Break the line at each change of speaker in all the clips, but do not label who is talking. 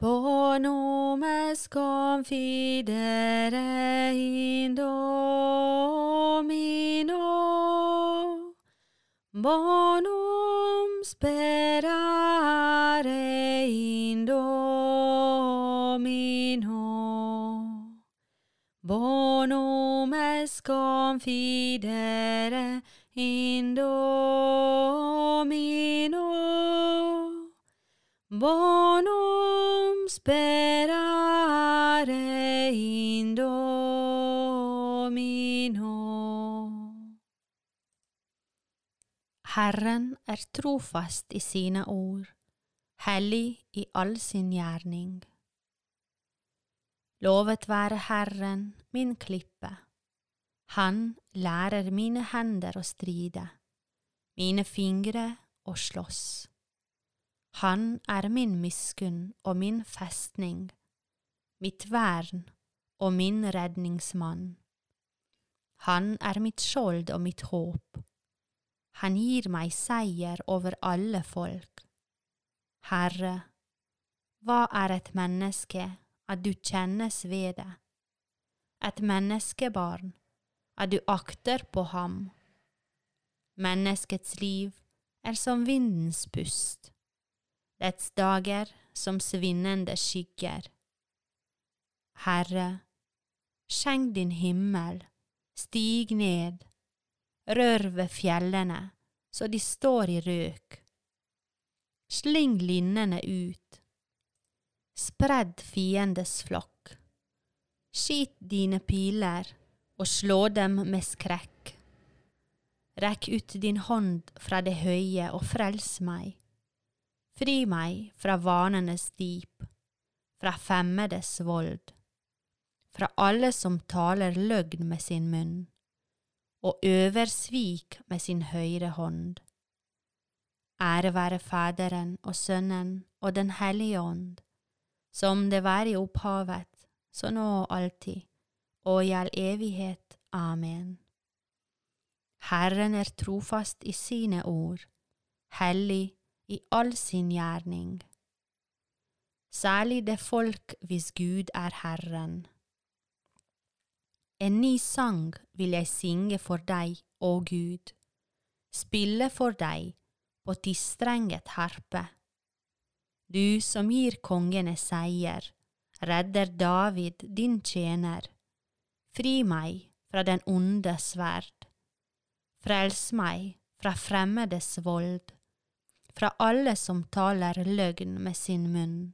Bonomes confidere in Domino, bonum sperare in Domino, bonum confidere in Domino, bonum sperare in Domino. Herren er trofast i sine ord, hellig i all sin gjerning. Lovet være Herren, min klippe. Han lærer mine hender å stride, mine fingre å slåss. Han er min miskunn og min festning, mitt vern og min redningsmann. Han er mitt skjold og mitt håp. Han gir meg seier over alle folk. Herre, hva er et menneske at du kjennes ved det? Et menneskebarn, at du akter på ham. Menneskets liv er som vindens pust, dets dager som svinnende skygger. Herre, skjenk din himmel, stig ned, rør ved fjellene så de står i røk. Sling linnene ut, spredd fiendes flokk. Skit dine piler og slå dem med skrekk. Rekk ut din hånd fra det høye og frels meg. Fri meg fra vanenes dyp, fra femmedes vold, fra alle som taler løgn med sin munn og øver svik med sin høyre hånd. Ære være Faderen og Sønnen og Den hellige ånd, som det var i opphavet, så nå og alltid, og i all evighet. Amen. Herren er trofast i sine ord, hellig i all sin gjerning. Særlig det folk hvis Gud er Herren. En ny sang vil jeg synge for deg, å Gud, spille for deg på tistrenget harpe. Du som gir kongene seier, redder David din tjener. Fri meg fra den onde sverd. Frels meg fra fremmedes vold, fra alle som taler løgn med sin munn,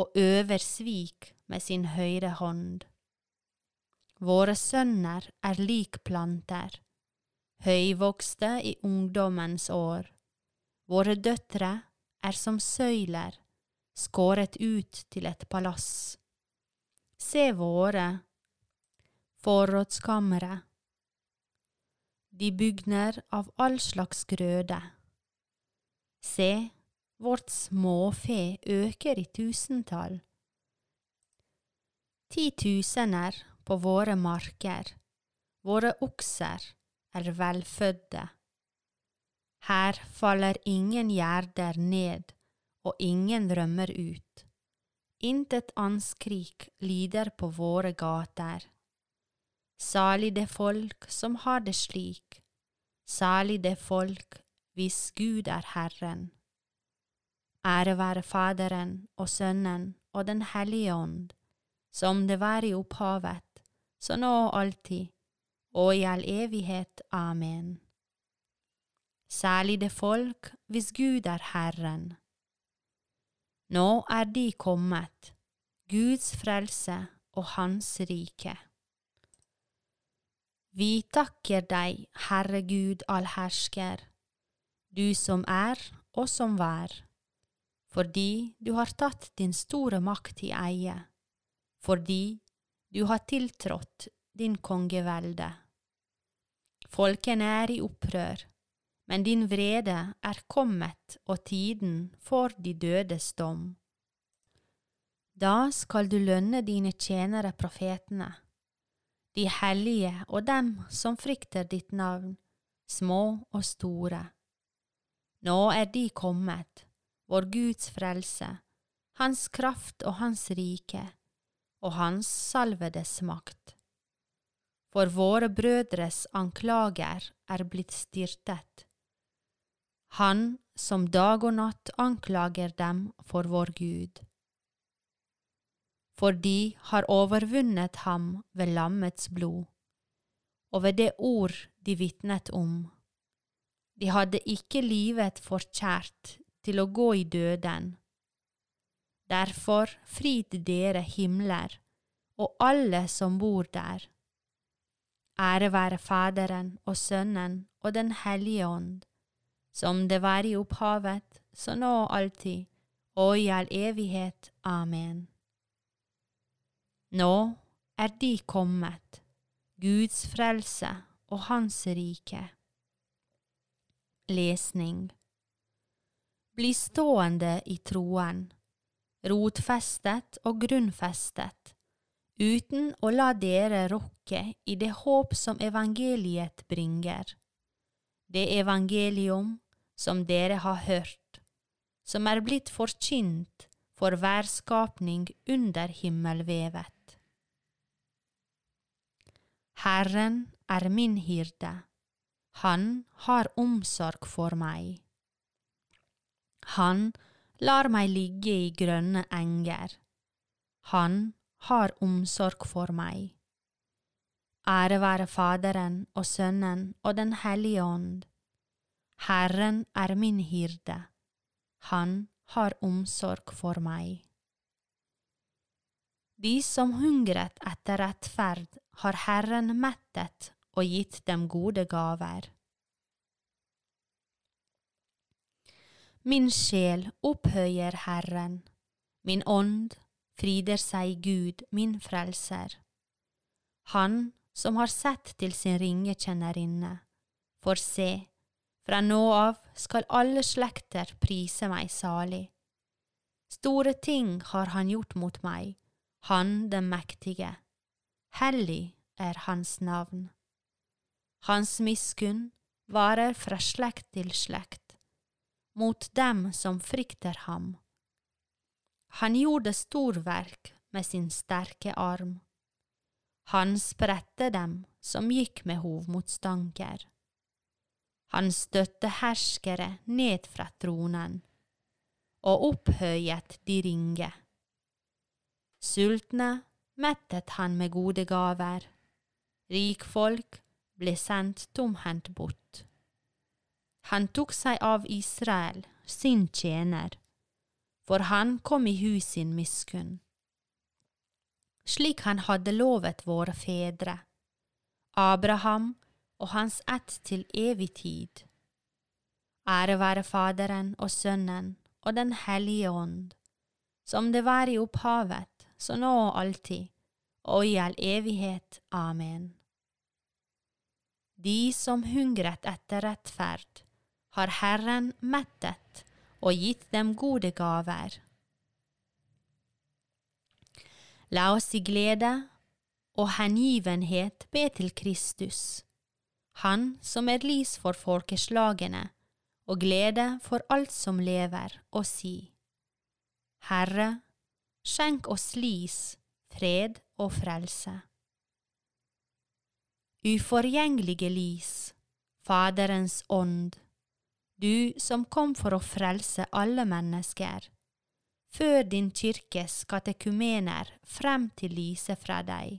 og øver svik med sin høyre hånd. Våre sønner er lik planter, høyvokste i ungdommens år. Våre døtre er som søyler, skåret ut til et palass. Se våre forrådskamre. De bygner av all slags grøde. Se, vårt småfe øker i tusentall. Titusener på våre marker, våre okser er velfødde. Her faller ingen gjerder ned, og ingen rømmer ut. Intet anskrik lyder på våre gater. Salig det folk som har det slik, salig det folk hvis Gud er Herren. Ære være Faderen og Sønnen og Den hellige ånd, som det var i opphavet, så nå og alltid, og i all evighet. Amen. Særlig det folk hvis Gud er Herren. Nå er de kommet, Guds frelse og Hans rike. Vi takker deg, Herre Gud allhersker, du som er og som var, fordi du har tatt din store makt i eie, fordi du har tiltrådt din kongevelde. Folkene er i opprør, men din vrede er kommet og tiden for de dødes dom. Da skal du lønne dine tjenere profetene, de hellige og dem som frykter ditt navn, små og store. Nå er de kommet, vår Guds frelse, Hans kraft og Hans rike, og Hans salvedes makt. For våre brødres anklager er blitt styrtet. Han som dag og natt anklager dem for vår Gud. For de har overvunnet ham ved lammets blod, og ved det ord de vitnet om. De hadde ikke livet forkjært til å gå i døden. Derfor frid dere himler og alle som bor der. Ære være Faderen og Sønnen og Den hellige ånd, som det var i opphavet, så nå og alltid, og i all evighet. Amen. Nå er De kommet, Guds frelse og Hans rike. Lesning. Bli stående i troen, rotfestet og grunnfestet, uten å la dere rokke i det håp som evangeliet bringer, det evangelium som dere har hørt, som er blitt forkynt for hver skapning under himmelvevet. Herren er min hyrde, han har omsorg for meg. Han lar meg ligge i grønne enger. Han har omsorg for meg. Ære være Faderen og Sønnen og Den hellige ånd. Herren er min hyrde. Han har omsorg for meg. De som hungret etter rettferd, har Herren mettet og gitt dem gode gaver. Min sjel opphøyer Herren, min ånd frider seg Gud, min frelser. Han som har sett til sin ringe kjennerinne, for se, fra nå av skal alle slekter prise meg salig. Store ting har han gjort mot meg, han den mektige. Hellig er hans navn. Hans miskunn varer fra slekt til slekt mot dem som frykter ham. Han gjorde storverk med sin sterke arm. Han spredte dem som gikk med hovmotstanker. Han støtte herskere ned fra tronen og opphøyet de ringe. Sultne mettet han med gode gaver, rikfolk ble sendt tomhendt bort. Han tok seg av Israel, sin tjener, for han kom i hus sin miskunn. Slik han hadde lovet våre fedre, Abraham og hans ett til evig tid. Ære være Faderen og Sønnen og Den hellige ånd, som det var i opphavet, så nå og alltid, og i all evighet. Amen. De som hungret etter rettferd, har Herren mettet og gitt dem gode gaver. La oss i glede og hengivenhet be til Kristus, Han som er lys for folkeslagene og glede for alt som lever, og si, Herre, skjenk oss lys, fred og frelse. Uforgjengelige lys, Faderens ånd, du som kom for å frelse alle mennesker. Før din kirkes katekumener frem til lyset fra deg.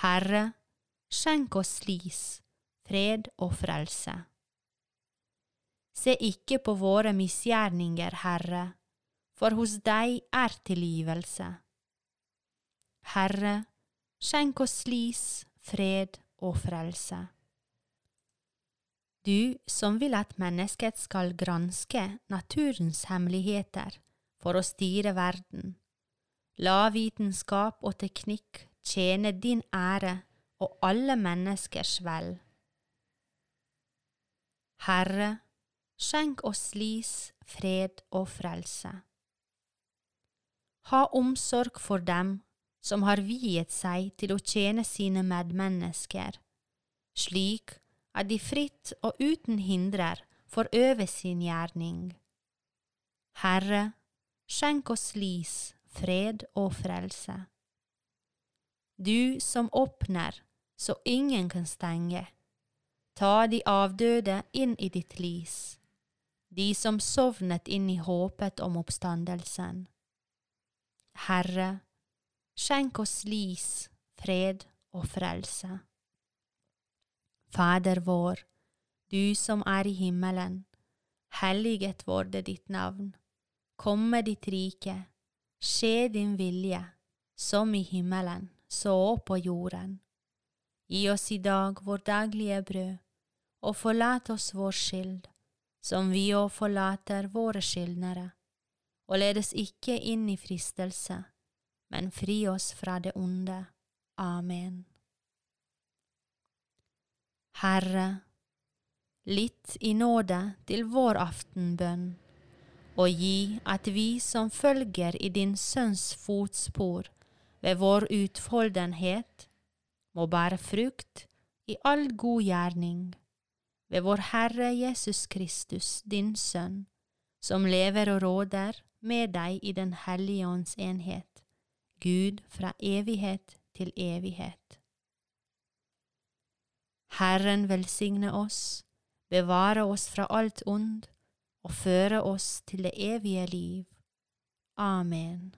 Herre, skjenk oss lys, fred og frelse. Se ikke på våre misgjerninger, Herre, for hos deg er tilgivelse. Herre, skjenk oss lys, fred og frelse. Du som vil at mennesket skal granske naturens hemmeligheter for å styre verden, la vitenskap og teknikk tjene din ære og alle menneskers vel. Herre, skjenk oss lys, fred og frelse. Ha omsorg for dem som har viet seg til å tjene sine medmennesker, slik at de fritt og uten hindrer får øve sin gjerning. Herre, skjenk oss lys, fred og frelse. Du som åpner så ingen kan stenge, ta de avdøde inn i ditt lys, de som sovnet inn i håpet om oppstandelsen. Herre, skjenk oss lys, fred og frelse. Fader vår, du som er i himmelen, helliget vorde ditt navn. Kom med ditt rike, skje din vilje, som i himmelen, så på jorden. Gi oss i dag vår daglige brød, og forlat oss vår skyld, som vi òg forlater våre skyldnere. Og led oss ikke inn i fristelse, men fri oss fra det onde. Amen. Herre, litt i nåde til vår aftenbønn, og gi at vi som følger i din Sønns fotspor ved vår utfoldenhet, må bære frukt i all god gjerning ved vår Herre Jesus Kristus, din Sønn, som lever og råder med deg i Den hellige ånds enhet, Gud fra evighet til evighet. Herren velsigne oss, bevare oss fra alt ond og føre oss til det evige liv. Amen.